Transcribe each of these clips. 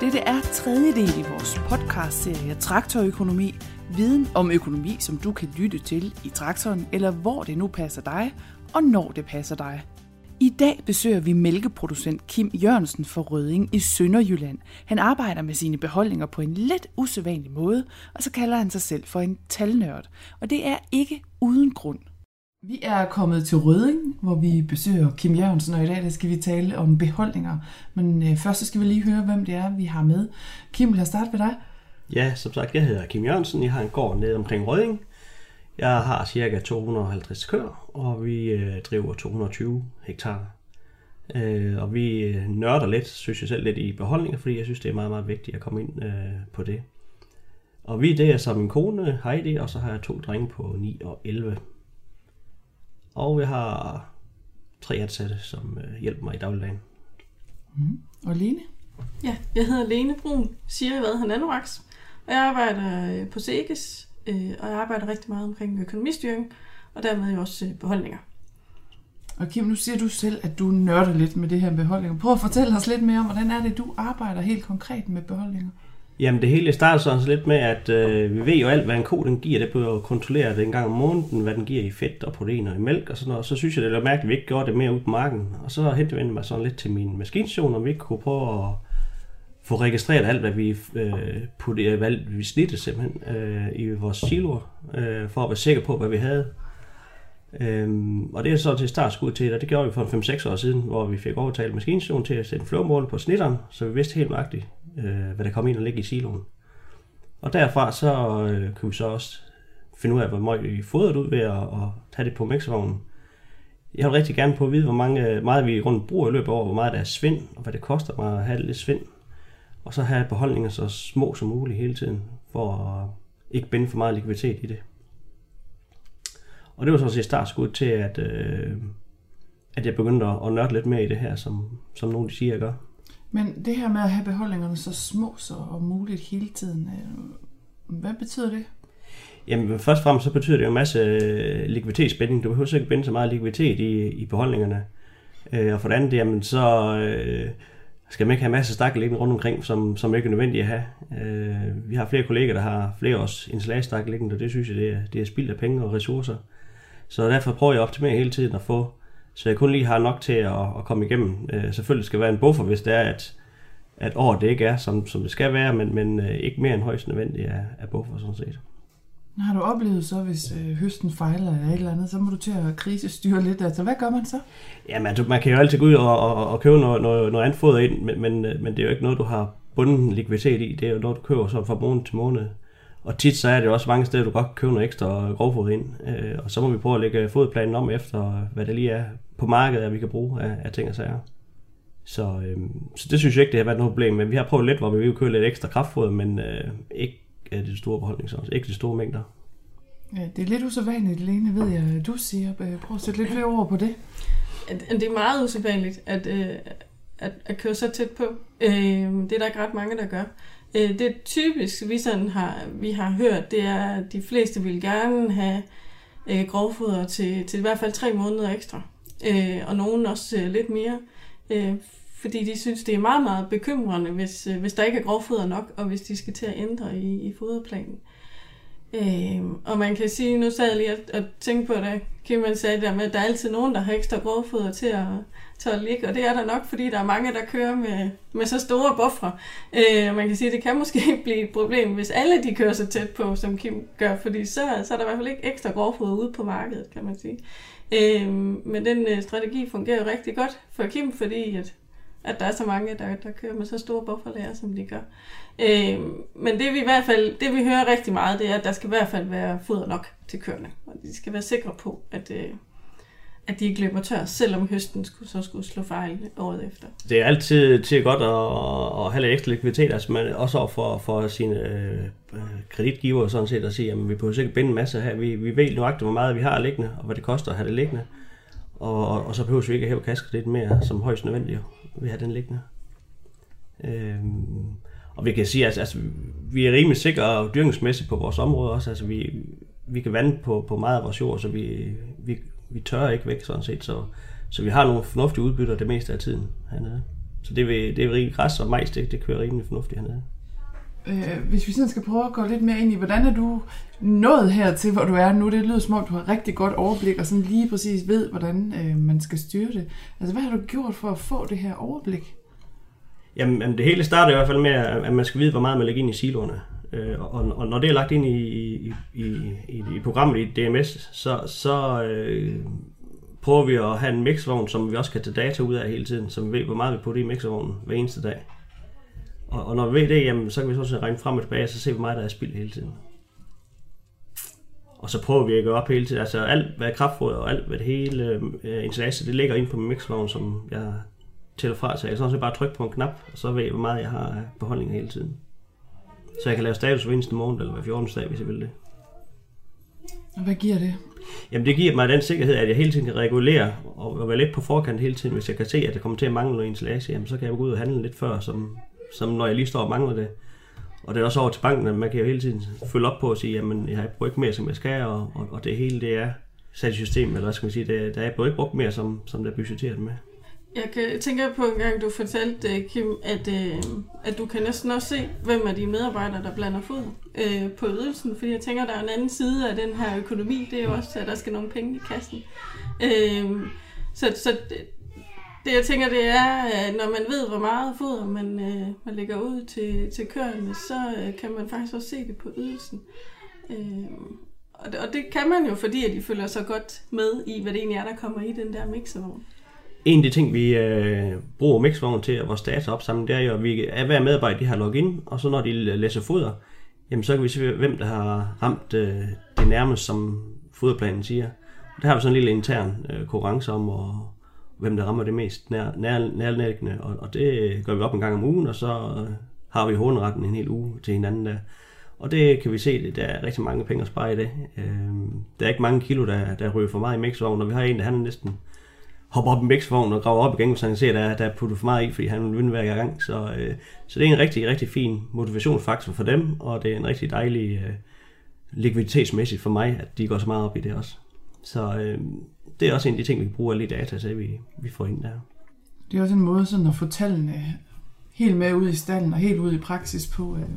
Dette er tredje del i vores podcastserie Traktorøkonomi. Viden om økonomi, som du kan lytte til i traktoren, eller hvor det nu passer dig, og når det passer dig. I dag besøger vi mælkeproducent Kim Jørgensen for Røding i Sønderjylland. Han arbejder med sine beholdninger på en lidt usædvanlig måde, og så kalder han sig selv for en talnørd. Og det er ikke uden grund. Vi er kommet til Røding, hvor vi besøger Kim Jørgensen, og i dag der skal vi tale om beholdninger. Men øh, først så skal vi lige høre, hvem det er, vi har med. Kim, lad os starte med dig. Ja, som sagt, jeg hedder Kim Jørgensen. Jeg har en gård nede omkring Røding. Jeg har cirka 250 køer, og vi øh, driver 220 hektar. Øh, og vi øh, nørder lidt, synes jeg selv, lidt i beholdninger, fordi jeg synes, det er meget, meget vigtigt at komme ind øh, på det. Og vi det er så min kone Heidi, og så har jeg to drenge på 9 og 11. Og jeg har tre ansatte, som øh, hjælper mig i dagligdagen. Mm. Og Lene? Ja, jeg hedder Lene Brun, siger hvad han Anorax, og jeg arbejder øh, på SEGES, øh, og jeg arbejder rigtig meget omkring økonomistyring, og dermed jo også øh, beholdninger. Og Kim, nu siger du selv, at du nørder lidt med det her med beholdninger. Prøv at fortælle os lidt mere om, hvordan er det, du arbejder helt konkret med beholdninger? Jamen det hele starter sådan så lidt med, at øh, vi ved jo alt, hvad en ko den giver. Det bliver jo kontrolleret en gang om måneden, hvad den giver i fedt og proteiner og i mælk og sådan noget. Så synes jeg, det er mærkeligt, at vi ikke gjorde det mere ud på marken. Og så henvendte jeg mig sådan lidt til min maskinstation, om vi ikke kunne prøve at få registreret alt, hvad vi øh, putte, hvad vi snittede simpelthen øh, i vores siloer, øh, for at være sikre på, hvad vi havde. Øhm, og det er så til startskud til, og det gjorde vi for 5-6 år siden, hvor vi fik overtalt maskinstationen til at sætte flowmål på snitteren, så vi vidste helt nøjagtigt, øh, hvad der komme ind og ligge i siloen. Og derfra så øh, kan vi så også finde ud af, hvor meget vi fodret ud ved at, at tage det på mixervognen. Jeg vil rigtig gerne på at vide, hvor mange, øh, meget vi rundt bruger i løbet af året, hvor meget der er svind, og hvad det koster mig at have lidt svind. Og så have beholdninger så små som muligt hele tiden, for at ikke binde for meget likviditet i det. Og det var så set startskud til, at, øh, at jeg begyndte at, at nørde lidt mere i det her, som, som nogen de siger, jeg gør. Men det her med at have beholdningerne så små så og muligt hele tiden, øh, hvad betyder det? Jamen først og fremmest så betyder det jo en masse øh, likviditetsbinding. Du behøver ikke binde så meget likviditet i, i beholdningerne. Øh, og for det andet, jamen så øh, skal man ikke have masser af stakke liggende rundt omkring, som, som ikke er nødvendigt at have. Øh, vi har flere kolleger, der har flere års installatstakkel liggende, og det synes jeg, det er, det er spild af penge og ressourcer. Så derfor prøver jeg at optimere hele tiden at få, så jeg kun lige har nok til at, at komme igennem. Øh, selvfølgelig skal være en buffer, hvis det er, at, at året det ikke er, som, som det skal være, men, men øh, ikke mere end højst nødvendigt af, af buffer sådan set. Har du oplevet så, hvis øh, høsten fejler eller et eller andet, så må du til at krisestyre lidt. Altså, hvad gør man så? Jamen, altså, man kan jo altid gå ud og, og, og købe noget, noget, noget andet foder ind, men, men, men det er jo ikke noget, du har bunden likviditet i. Det er jo noget, du køber så fra måned til måned. Og tit så er det også mange steder, du godt kan købe noget ekstra grovfod ind. Øh, og så må vi prøve at lægge fodplanen om efter, hvad det lige er på markedet, at vi kan bruge af, af ting og sager. Så, øh, så det synes jeg ikke, det har været noget problem. Men vi har prøvet lidt, hvor vi vil købe lidt ekstra kraftfoder, men øh, ikke af det store beholdning, så ikke de store mængder. Ja, det er lidt usædvanligt, Lene, ved jeg, du siger. Prøv at sætte lidt flere ord på det. Det er meget usædvanligt at, øh, at, at køre så tæt på. Øh, det er der ikke ret mange, der gør. Øh, det typisk, vi, sådan har, vi har hørt, det er, at de fleste vil gerne have øh, grovfoder til, til i hvert fald tre måneder ekstra. Øh, og nogen også øh, lidt mere. Øh, fordi de synes, det er meget, meget bekymrende, hvis, øh, hvis der ikke er grovfoder nok, og hvis de skal til at ændre i, i foderplanen. Øh, og man kan sige, nu sad jeg lige og, og tænkte på det, Kim sagde der med, at der er altid nogen, der har ekstra grovfoder til at, til at ligge, og det er der nok, fordi der er mange, der kører med, med så store buffre. Øh, man kan sige, at det kan måske blive et problem, hvis alle de kører så tæt på, som Kim gør, fordi så, så er der i hvert fald ikke ekstra grovfoder ude på markedet, kan man sige. Øh, men den øh, strategi fungerer jo rigtig godt for Kim, fordi at, at der er så mange, der, der kører med så store bufferlager, som de gør. Øh, men det vi i hvert fald, det vi hører rigtig meget, det er, at der skal i hvert fald være foder nok til køerne. Og de skal være sikre på, at, øh, at de ikke løber tør, selvom høsten skulle, så skulle slå fejl året efter. Det er altid til godt at, at have lidt ekstra likviditet, altså man også over for, for sine øh, øh kreditgiver sådan set at sige, at vi behøver sikkert binde en masse her. Vi, vi ved nøjagtigt, hvor meget vi har liggende, og hvad det koster at have det liggende. Og, og, og så behøver vi ikke at hæve kassekredit mere, som højst nødvendigt vi har den liggende. Øhm, og vi kan sige, at altså, altså, vi er rimelig sikre dyrkningsmæssigt på vores område også. Altså, vi, vi kan vande på, på meget af vores jord, så vi, vi, vi tør ikke væk sådan set. Så, så vi har nogle fornuftige udbytter det meste af tiden hernede. Så det vil, det vil græs og majs, det, det kører rimelig fornuftigt hernede. Øh, hvis vi sådan skal prøve at gå lidt mere ind i, hvordan er du nået hertil, hvor du er nu? Det lyder som om, du har rigtig godt overblik, og sådan lige præcis ved, hvordan øh, man skal styre det. Altså, hvad har du gjort for at få det her overblik? Jamen, det hele starter i hvert fald med, at man skal vide, hvor meget man lægger ind i siloerne. Øh, og, og når det er lagt ind i, i, i, i, i programmet i DMS, så, så øh, prøver vi at have en mixvogn, som vi også kan tage data ud af hele tiden, så vi ved, hvor meget vi putter i mixvognen hver eneste dag. Og, og når vi ved det, jamen, så kan vi så regne frem og tilbage, og så se, hvor meget der er spild hele tiden. Og så prøver vi at gøre op hele tiden. Altså alt, hvad er kraftfoder og alt, hvad det hele øh, installation, det ligger ind på min mixvogn, som jeg tæller fra. Så jeg kan sådan bare trykke på en knap, og så ved jeg, hvor meget jeg har af beholdning hele tiden. Så jeg kan lave status hver eneste morgen, eller hver 14. dag, hvis jeg vil det. Og hvad giver det? Jamen det giver mig den sikkerhed, at jeg hele tiden kan regulere og være lidt på forkant hele tiden. Hvis jeg kan se, at det kommer til at mangle noget installation, jamen, så kan jeg gå ud og handle lidt før, som, som når jeg lige står og mangler det. Og det er også over til banken, at man kan jo hele tiden følge op på og sige, jamen jeg har ikke brugt mere, som jeg skal, og, og, og det hele det er sat i systemet, eller hvad skal man sige, det, der er ikke brugt mere, som, som der er budgetteret med. Jeg kan, tænker på en gang, du fortalte, øh, Kim, at, øh, at du kan næsten også se, hvem er de medarbejdere, der blander fod øh, på ydelsen. Fordi jeg tænker, der er en anden side af den her økonomi. Det er jo også, at der skal nogle penge i kassen. Øh, så så det, det, jeg tænker, det er, at når man ved, hvor meget foder man, øh, man lægger ud til, til køerne, så øh, kan man faktisk også se det på ydelsen. Øh, og, det, og det kan man jo, fordi at de følger så godt med i, hvad det egentlig er, der kommer i den der mixervogn en af de ting, vi øh, bruger Mixvogn til, og vores data opsamling, det er jo, at vi er hver medarbejder, de har login, og så når de læser foder, jamen så kan vi se, hvem der har ramt øh, det nærmest, som foderplanen siger. Der har vi sådan en lille intern øh, konkurrence om, og, hvem der rammer det mest nær, nær, nærlæggende, og, og det gør vi op en gang om ugen, og så øh, har vi håndretten en hel uge til hinanden der. Og det kan vi se, at der er rigtig mange penge at spare i det. Øh, der er ikke mange kilo, der, der ryger for meget i mixvognen, og vi har en, der handler næsten hopper op i mixvognen og graver op igen, hvis han kan se, at der, der er puttet for meget i, fordi han vil vinde hver gang. Så, øh, så det er en rigtig, rigtig fin motivationsfaktor for dem, og det er en rigtig dejlig øh, likviditetsmæssigt for mig, at de går så meget op i det også. Så øh, det er også en af de ting, vi bruger lidt data til, vi, vi får ind der. Det er også en måde sådan at få tallene helt med ud i stallen og helt ud i praksis på. Øh.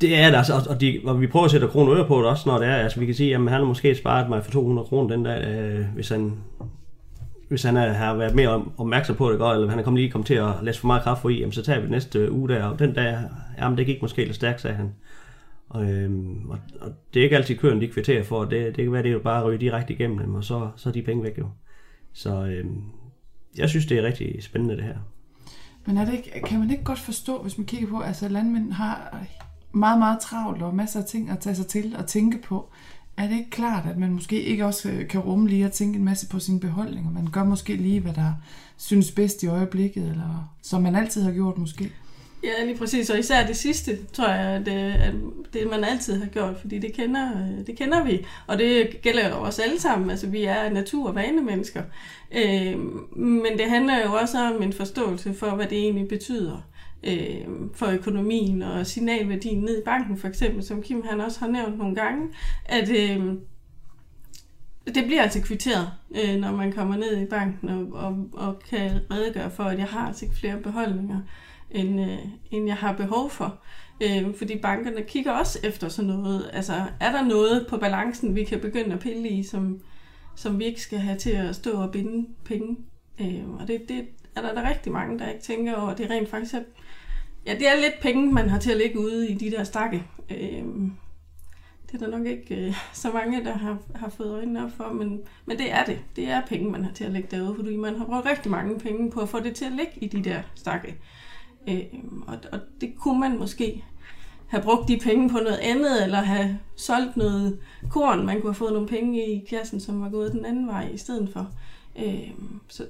Det er det, altså, og, de, og vi prøver at sætte kroner øre på det også, når det er. Altså, vi kan sige, at han har måske sparet mig for 200 kroner den dag, øh, hvis han hvis han er, har været mere opmærksom på det godt, eller han er kommet lige kommet til at læse for meget kraft i, jamen, så tager vi næste øh, uge der, og den dag, jamen det gik måske lidt stærkt, sagde han. Og, øhm, og, og, det er ikke altid køren, de kvitterer for, det, det kan være, det er jo bare at ryge direkte igennem dem, og så, så er de penge væk jo. Så øhm, jeg synes, det er rigtig spændende det her. Men er det ikke, kan man ikke godt forstå, hvis man kigger på, at altså landmænd har meget, meget travlt og masser af ting at tage sig til og tænke på. Er det ikke klart, at man måske ikke også øh, kan rumme lige at tænke en masse på sine beholdninger? Man gør måske lige, hvad der synes bedst i øjeblikket, eller som man altid har gjort måske? Ja, lige præcis. Og især det sidste, tror jeg, at, øh, at det man altid har gjort, fordi det kender, øh, det kender vi. Og det gælder jo os alle sammen. Altså, vi er natur- og vanemennesker. Øh, men det handler jo også om en forståelse for, hvad det egentlig betyder øh, for økonomien og signalværdien ned i banken, for eksempel, som Kim han også har nævnt nogle gange, at øh, det bliver altså kvitteret, øh, når man kommer ned i banken og, og, og kan redegøre for, at jeg har altså ikke flere beholdninger, end, øh, end jeg har behov for. Øh, fordi bankerne kigger også efter sådan noget. Altså, er der noget på balancen, vi kan begynde at pille i, som, som vi ikke skal have til at stå og binde penge? Øh, og det, det er der, der rigtig mange, der ikke tænker over. Det er rent faktisk, at Ja, det er lidt penge, man har til at ligge ude i de der stakke. Øh, det er der nok ikke øh, så mange, der har, har fået øjnene op for, men, men det er det. Det er penge, man har til at lægge derude, fordi man har brugt rigtig mange penge på at få det til at ligge i de der stakke. Øh, og, og det kunne man måske have brugt de penge på noget andet, eller have solgt noget korn. Man kunne have fået nogle penge i kassen, som var gået den anden vej i stedet for. Øh, så,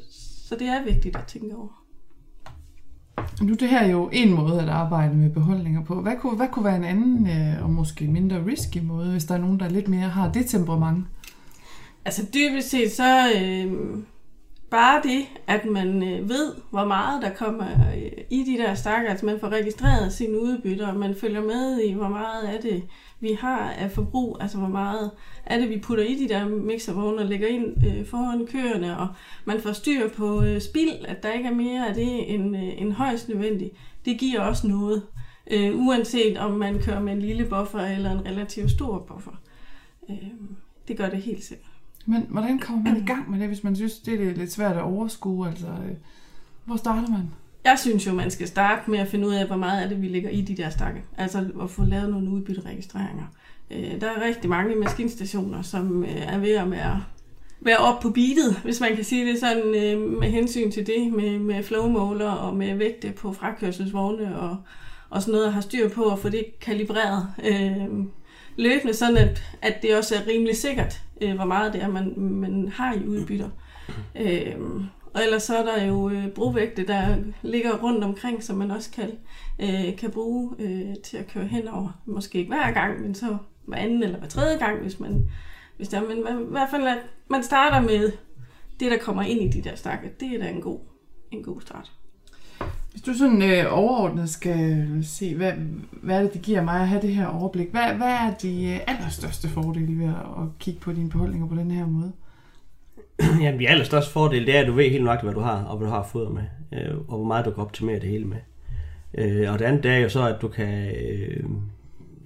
så det er vigtigt at tænke over. Nu det her er jo en måde at arbejde med beholdninger på. Hvad kunne, hvad kunne være en anden øh, og måske mindre risky måde, hvis der er nogen, der lidt mere har det temperament? Altså dybest set så... Øh, bare det, at man øh, ved, hvor meget der kommer øh, i de der stakker, altså man får registreret sine udbytter, og man følger med i, hvor meget af det vi har af forbrug, altså hvor meget er det, vi putter i de der mixervogne og lægger ind øh, foran køerne, og man får styr på øh, spild, at der ikke er mere af det end, øh, end højst nødvendigt. Det giver også noget, øh, uanset om man kører med en lille buffer eller en relativt stor buffer. Øh, det gør det helt sikkert. Men hvordan kommer man i gang med det, hvis man synes, det er lidt svært at overskue? Altså, øh, hvor starter man? Jeg synes jo, man skal starte med at finde ud af, hvor meget af det, vi ligger i de der stakke. Altså at få lavet nogle udbytteregistreringer. Øh, der er rigtig mange maskinstationer, som øh, er ved at være, være op på beatet, hvis man kan sige det sådan, med hensyn til det, med, med flowmåler og med vægte på frakørselsvogne og, og sådan noget, at have styr på at få det kalibreret. Øh, løbende, sådan at, at det også er rimelig sikkert, øh, hvor meget det er, man, man har i udbytter. Øh, og ellers så er der jo øh, brovægte, der ligger rundt omkring, som man også kan, øh, kan bruge øh, til at køre henover. Måske ikke hver gang, men så hver anden eller hver tredje gang, hvis man hvis der, men i hvert fald, at man starter med det, der kommer ind i de der stakke. Det er da en god, en god start. Hvis du sådan øh, overordnet skal se, hvad, hvad er det, det giver mig at have det her overblik? Hvad, hvad er de øh, allerstørste fordele ved at kigge på dine beholdninger på den her måde? Ja, de allerstørste fordele, det er, at du ved helt nøjagtigt, hvad du har, og hvad du har fået med, øh, og hvor meget du kan optimere det hele med. Øh, og det andet, det er jo så, at du kan, øh,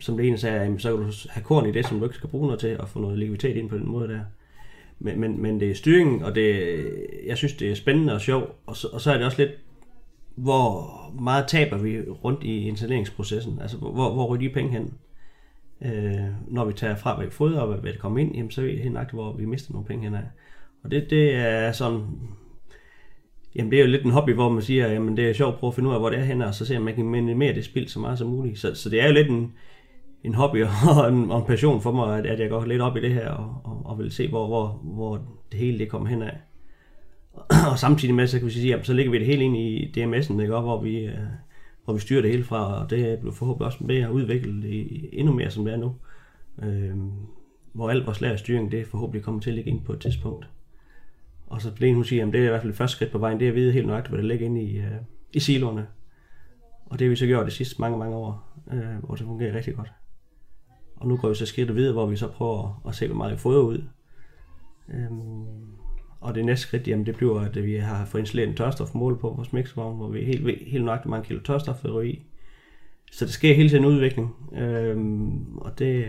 som det ene sagde, så kan du have korn i det, som du ikke skal bruge noget til, og få noget likviditet ind på den måde der. Men, men, men det er styringen, og det, jeg synes, det er spændende og sjovt, og så, og så er det også lidt hvor meget taber vi rundt i installeringsprocessen? Altså, hvor, hvor ryger de penge hen? Øh, når vi tager fra, hvad vi fodrer, og hvad det kommer ind, jamen, så er vi helt nøjagtigt, hvor vi mister nogle penge hen af. Og det, det er sådan... Jamen, det er jo lidt en hobby, hvor man siger, jamen, det er sjovt at prøve at finde ud af, hvor det er henne, og så ser man kan minimere det spild så meget som muligt. Så, så det er jo lidt en, en hobby og en, og en passion for mig, at, at jeg går lidt op i det her, og, og, og vil se, hvor, hvor, hvor det hele det kommer hen af og samtidig med, så kan vi sige, jamen, så ligger vi det hele ind i DMS'en, ikke? hvor vi, øh, hvor vi styrer det hele fra, og det bliver forhåbentlig også mere udviklet i, endnu mere, som det er nu. Øh, hvor alt vores lærerstyring, det forhåbentlig kommer til at ligge ind på et tidspunkt. Og så bliver hun siger, at det er i hvert fald det første skridt på vejen, det er at vide helt nøjagtigt, hvad der ligger inde i, øh, i siloerne. Og det har vi så gjort de sidste mange, mange år, øh, hvor det fungerer rigtig godt. Og nu går vi så skridt videre, hvor vi så prøver at se, hvor meget vi får ud. Øh, og det næste skridt, jamen det bliver, at vi har fået installeret en tørstofmål på vores mixvogn, hvor vi helt, helt nøjagtigt mange kilo tørstof vil ryge i. Så det sker hele tiden udvikling, øhm, og det,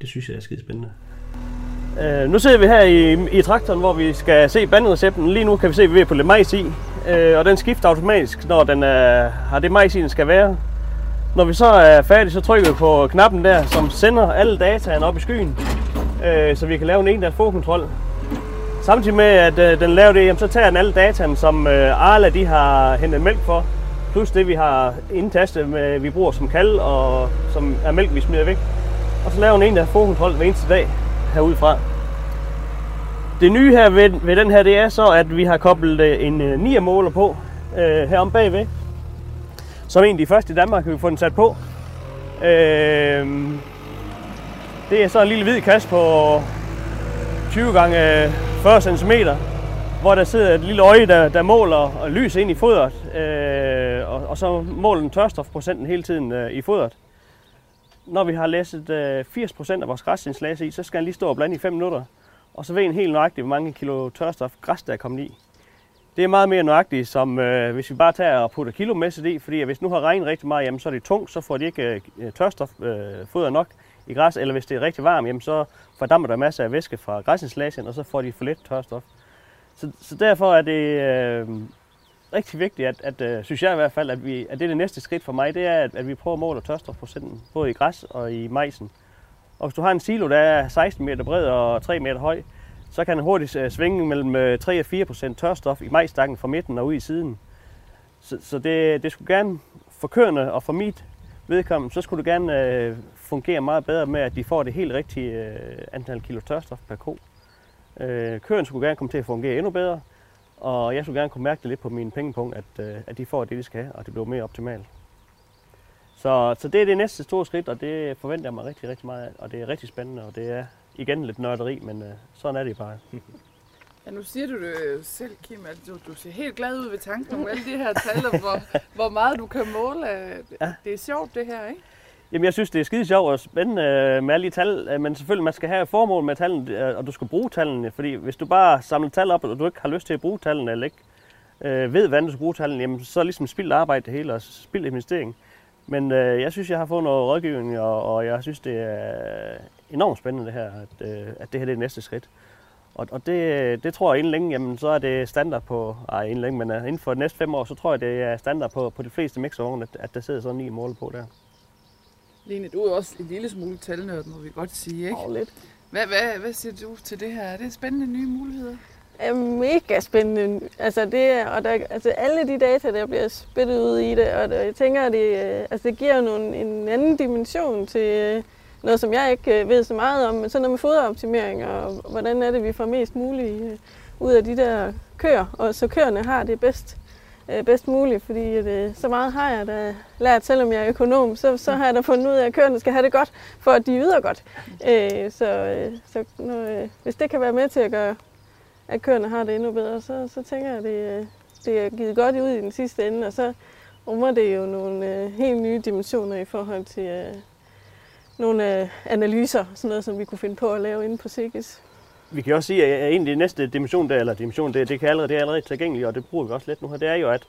det synes jeg er skide spændende. Øh, nu sidder vi her i, i traktoren, hvor vi skal se bandrecepten. Lige nu kan vi se, at vi er på lidt majs i, øh, og den skifter automatisk, når den uh, har det majs i, den skal være. Når vi så er færdige, så trykker vi på knappen der, som sender alle dataen op i skyen, øh, så vi kan lave en endags fokuskontrol. Samtidig med, at øh, den laver det, jamen, så tager den alle dataen, som øh, Arla de har hentet mælk for, plus det, vi har indtastet, med, vi bruger som kald, og som er mælk, vi smider væk. Og så laver den en, der forkontrol hver eneste dag herudfra. Det nye her ved, ved den her, det er så, at vi har koblet øh, en øh, 9-måler på øh, herom bagved. Som en af de første i Danmark, vi få den sat på. Øh, det er så en lille hvid kasse på 20 gange øh, 40 cm, hvor der sidder et lille øje, der, der måler og lys ind i fodret, øh, og, og så måler den tørstofprocenten hele tiden øh, i fodret. Når vi har læsset øh, 80% af vores græsindslag i, så skal den lige stå og blande i 5 minutter, og så ved en helt nøjagtigt, hvor mange kilo tørstof græs der er kommet i. Det er meget mere nøjagtigt, som øh, hvis vi bare tager og putter kilomæssigt i, fordi hvis nu har regnet rigtig meget, jamen, så er det tungt, så får de ikke øh, tørstoffoder øh, nok i græs, eller hvis det er rigtig varmt, jamen, så fordamper der masser af væske fra græsinslagen, og så får de for lidt tørstof. Så, så derfor er det øh, rigtig vigtigt, at, at øh, synes jeg i hvert fald, at, vi, at det er det næste skridt for mig, det er, at, at vi prøver at måle tørstofprocenten, både i græs og i majsen. Og hvis du har en silo, der er 16 meter bred og 3 meter høj, så kan den hurtigt øh, svinge mellem øh, 3 og 4 procent tørstof i majstakken fra midten og ud i siden. Så, så det, det skulle gerne for køerne og for mit vedkommende, så skulle du gerne øh, fungere meget bedre med, at de får det helt rigtige øh, antal kilo tørstof per ko. Øh, køen skulle gerne komme til at fungere endnu bedre, og jeg skulle gerne kunne mærke det lidt på min pengepunkt, at, øh, at de får det, de skal have, og det bliver mere optimalt. Så, så det er det næste store skridt, og det forventer jeg mig rigtig, rigtig meget af, og det er rigtig spændende, og det er igen lidt nørderi, men øh, sådan er det bare. Ja, nu siger du det selv, Kim, at du, du ser helt glad ud ved tanken om alle de her tal, og hvor, hvor meget du kan måle. Ja. Det er sjovt, det her, ikke? Jamen, jeg synes, det er skide sjovt og spændende øh, med alle de tal, øh, men selvfølgelig, man skal have et formål med tallene, og du skal bruge tallene, fordi hvis du bare samler tal op, og du ikke har lyst til at bruge tallene, eller ikke øh, ved, hvordan du skal bruge tallene, jamen, så er det ligesom spildt arbejde det hele, og spildt investering. Men øh, jeg synes, jeg har fået noget rådgivning, og, og jeg synes, det er øh, enormt spændende det her, at, øh, at det her det er det næste skridt. Og, og det, det tror jeg inden længe, jamen, så er det standard på, ej inden længe, men uh, inden for de næste fem år, så tror jeg, det er standard på, på de fleste mixervogne, at, at der sidder sådan ni mål på der. Line, du er også en lille smule talnørd, må vi godt sige, ikke? Oh, lidt. Hvad, hvad, hvad siger du til det her? Er det spændende nye muligheder? er mega spændende. Altså, det, og der, altså alle de data, der bliver spyttet ud i det, og jeg tænker, at det, altså, det giver nogle, en anden dimension til noget, som jeg ikke øh, ved så meget om, men sådan noget med foderoptimering, og hvordan er det, vi får mest muligt øh, ud af de der køer, og så køerne har det bedst, øh, bedst muligt, fordi at, øh, så meget har jeg da lært, selvom jeg er økonom, så, så har jeg da fundet ud af, at køerne skal have det godt, for at de yder godt. Øh, så, øh, så når, hvis det kan være med til at gøre at køerne har det endnu bedre, så, så tænker jeg, at det, det er givet godt ud i den sidste ende, og så rummer det jo nogle øh, helt nye dimensioner i forhold til øh, nogle øh, analyser, sådan noget, som vi kunne finde på at lave inde på SIGIS. Vi kan også sige, at en af de næste dimension, der, eller dimension, det, det, kan allerede, det er allerede tilgængeligt, og det bruger vi også lidt nu her, det er jo, at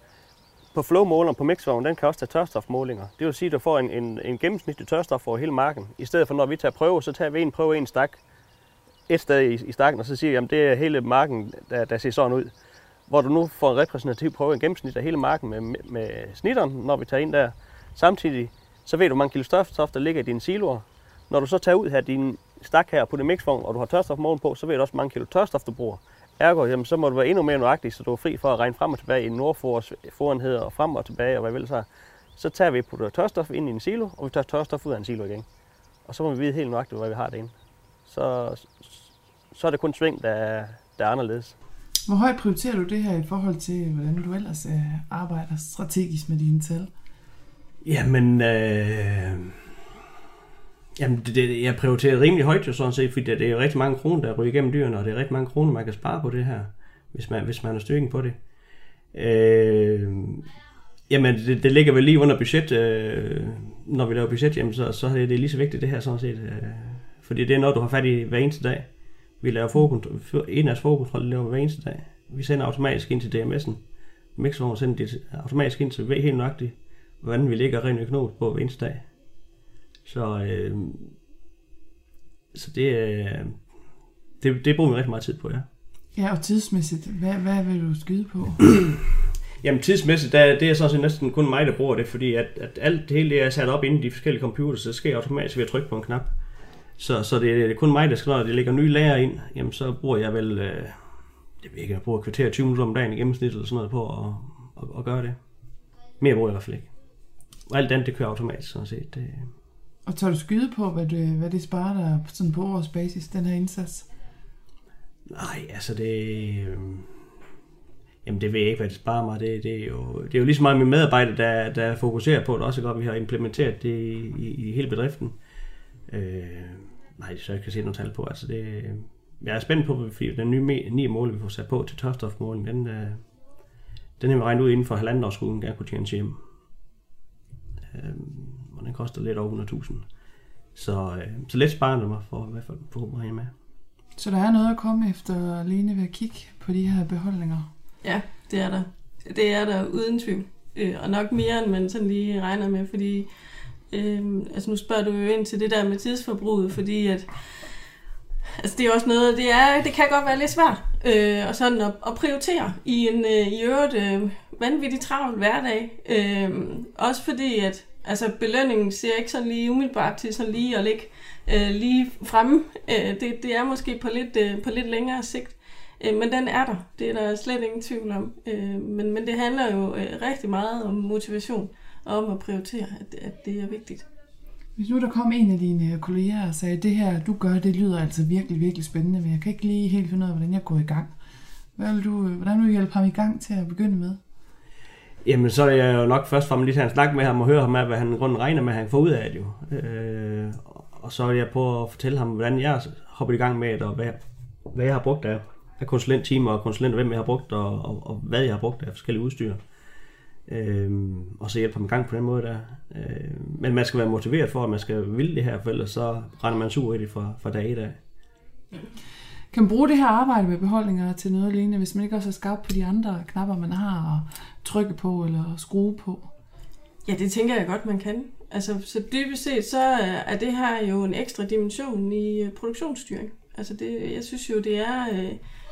på flowmåleren på mixvognen, den kan også tage tørstofmålinger. Det vil sige, at du får en, en, en gennemsnitlig tørstof over hele marken. I stedet for, når vi tager prøve, så tager vi en prøve en stak, et sted i, i stakken, og så siger jeg, at det er hele marken, der, der ser sådan ud. Hvor du nu får en repræsentativ prøve, en gennemsnit af hele marken med, med, med snitteren, når vi tager ind der. Samtidig så ved du, hvor mange kilo stofstof, der ligger i dine siloer. Når du så tager ud her din stak her på det mixvogn, og du har tørstofmål på, så ved du også, hvor mange kilo tørstof du bruger. Ergo, jamen, så må du være endnu mere nøjagtig, så du er fri for at regne frem og tilbage i Nordfors forenheder og frem og tilbage, og hvad vil så. Så tager vi på tørstof ind i en silo, og vi tager tørstof ud af en silo igen. Og så må vi vide helt nøjagtigt, hvad vi har derinde. Så, så er det kun sving, der, der er anderledes. Hvor højt prioriterer du det her i forhold til, hvordan du ellers øh, arbejder strategisk med dine tal? Jamen, øh, jamen det, det, jeg prioriterer rimelig højt jo sådan set, fordi det, det er jo rigtig mange kroner, der ryger igennem dyrene, og det er rigtig mange kroner, man kan spare på det her, hvis man, hvis man har styringen på det. Øh, jamen, det, det ligger vel lige under budget. Øh, når vi laver budget, jamen, så, så er det lige så vigtigt det her sådan set. Øh, fordi det er noget, du har fat i hver eneste dag. Vi laver forkontrol, en af forkontrol laver hver eneste dag. Vi sender automatisk ind til DMS'en. Mixvognen sender det automatisk ind, så vi ved helt nøjagtigt, hvordan vi ligger rent økonomisk på hver eneste dag. Så, øh, så det, øh, det, det bruger vi rigtig meget tid på, ja. Ja, og tidsmæssigt, hvad, hvad vil du skyde på? Jamen tidsmæssigt, der, det er sådan set næsten kun mig, der bruger det, fordi at, at alt det hele det er sat op inden de forskellige computer, så det sker automatisk ved at trykke på en knap. Så, så det, det er kun mig, der skal, når det lægger nye lager ind, jamen så bruger jeg vel, øh, jeg ved ikke, jeg bruger kvarter 20 minutter om dagen i gennemsnit eller sådan noget på at, at, at gøre det. Mere bruger jeg i hvert fald ikke. Og alt andet, det kører automatisk, sådan set. Det... Og tager du skyde på, hvad det, hvad det sparer dig sådan på årsbasis, den her indsats? Nej, altså det... Øh... Jamen det ved jeg ikke, hvad det sparer mig. Det, det, er, jo, det er jo lige så meget mine medarbejdere, der, der fokuserer på det. Også godt, vi har implementeret det i, i, i hele bedriften. Øh, nej, så jeg kan se nogle tal på. Altså det, øh, jeg er spændt på, fordi den nye nye mål, vi får sat på til tørstofmålen, den, øh, den er vi regnet ud inden for halvandet års skulle jeg kunne tjene hjem. Øh, den koster lidt over 100.000. Så, øh, så lidt sparende mig for i hvert fald på med. Så der er noget at komme efter Lene ved at kigge på de her beholdninger? Ja, det er der. Det er der uden tvivl. Øh, og nok mere, end man sådan lige regner med, fordi øh, altså nu spørger du jo ind til det der med tidsforbruget, fordi at Altså det er også noget, det, er, det kan godt være lidt svært øh, og sådan at, at prioritere i en øh, i øvrigt øh, vanvittig travl hverdag. Øh, også fordi, at altså, belønningen ser ikke sådan lige umiddelbart til sådan lige at ligge øh, lige fremme. Øh, det, det er måske på lidt, øh, på lidt længere sigt. Øh, men den er der. Det er der slet ingen tvivl om. Øh, men, men det handler jo øh, rigtig meget om motivation og om at prioritere, at, at det er vigtigt. Hvis nu der kom en af dine kolleger og sagde, det her du gør, det lyder altså virkelig, virkelig spændende, men jeg kan ikke lige helt finde ud af, hvordan jeg går i gang. Hvad vil du, øh, hvordan vil du hjælpe ham i gang til at begynde med? Jamen, så er jeg jo nok først frem lige til at snakke med ham og høre ham af, hvad han grunden regner med, at han får ud af det jo. Øh, og så er jeg på at fortælle ham, hvordan jeg hoppet i gang med det, og hvad, hvad jeg har brugt af af konsulenttimer og konsulenter, hvem jeg har brugt og, og, og hvad jeg har brugt af forskellige udstyr. Øh, og så hjælper i gang på den måde der. Øh, men man skal være motiveret for, at man skal ville det her, for ellers så render man sur i det fra, fra dag i dag. Kan bruge det her arbejde med beholdninger til noget lignende, hvis man ikke også er skarp på de andre knapper, man har at trykke på eller skrue på? Ja, det tænker jeg godt, man kan. Altså, så dybest set, så er det her jo en ekstra dimension i øh, produktionsstyring. Altså, det, jeg synes jo, det er øh,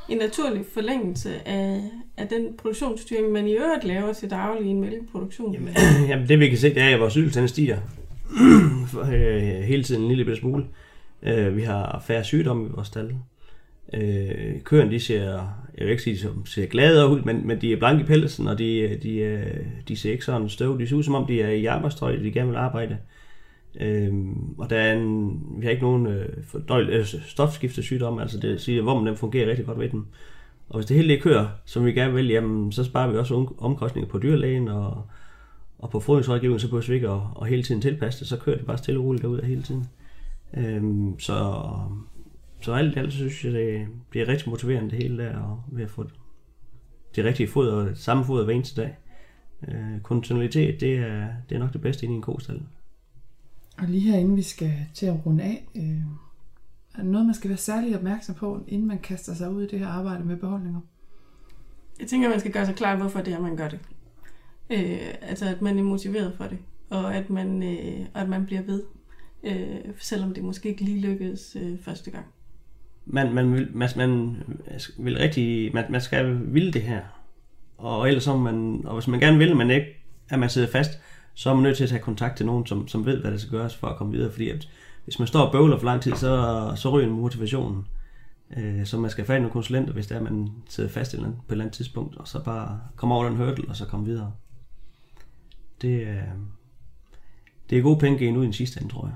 en naturlig forlængelse af, af den produktionsstyring, man i øvrigt laver til daglig i en mælkeproduktion. Jamen, jamen, det vi kan se, det er, at vores ydelserne stiger øh, hele tiden en lille bitte smule. Øh, vi har færre sygdomme i vores stald. Øh, køerne, de ser, jeg vil ikke sige, de ser gladere ud, men, men de er blanke i pelsen, og de, de, øh, de ser ikke sådan støv. De ser ud som om, de er i arbejdstøj, de gerne vil arbejde. Øh, og der er en, vi har ikke nogen øh, fordøj, øh, stofskiftesygdomme, altså det siger, hvor man den fungerer rigtig godt ved dem. Og hvis det hele ikke kører, som vi gerne vil, jamen, så sparer vi også omkostninger på dyrlægen og, og på fodringsrådgivningen, så behøver vi ikke at, og hele tiden tilpasse det, så kører det bare stille og roligt derud af hele tiden. Øhm, så, så alt i alt synes jeg, det bliver rigtig motiverende det hele der, og ved at få det rigtige foder, samme foder hver eneste dag. Øh, kontinuitet, det er, det er nok det bedste i en kostal. Og lige her, inden vi skal til at runde af, øh, er der noget, man skal være særlig opmærksom på, inden man kaster sig ud i det her arbejde med beholdninger? Jeg tænker, man skal gøre sig klar, hvorfor det er, man gør det. Øh, altså, at man er motiveret for det, og at man, øh, at man bliver ved, øh, selvom det måske ikke lige lykkedes øh, første gang. Man, man, vil, man, man vil rigtig, man, man skal ville det her, og ellers så man, og hvis man gerne vil, men ikke, at man sidder fast, så er man nødt til at tage kontakt til nogen, som, som ved, hvad der skal gøres for at komme videre, fordi at, hvis man står og bøvler for lang tid, så, så ryger motivationen. Øh, så man skal have nogle konsulenter, hvis det er, at man sidder fast eller på et eller andet tidspunkt, og så bare komme over den hurdle, og så komme videre. Det, øh, det er gode penge ind ud i den sidste ende, tror jeg.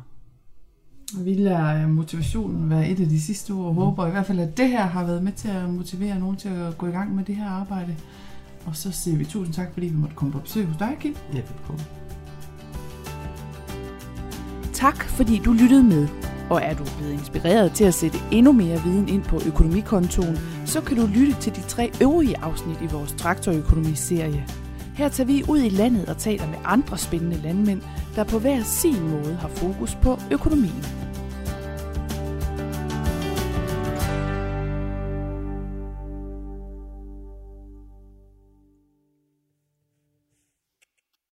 Vi lader motivationen være et af de sidste ord, og mm. håber i hvert fald, at det her har været med til at motivere nogen til at gå i gang med det her arbejde. Og så siger vi tusind tak, fordi vi måtte komme på besøg hos dig, Kim. Ja, velkommen. Tak fordi du lyttede med. Og er du blevet inspireret til at sætte endnu mere viden ind på økonomikontoen, så kan du lytte til de tre øvrige afsnit i vores traktorøkonomi-serie. Her tager vi ud i landet og taler med andre spændende landmænd, der på hver sin måde har fokus på økonomien.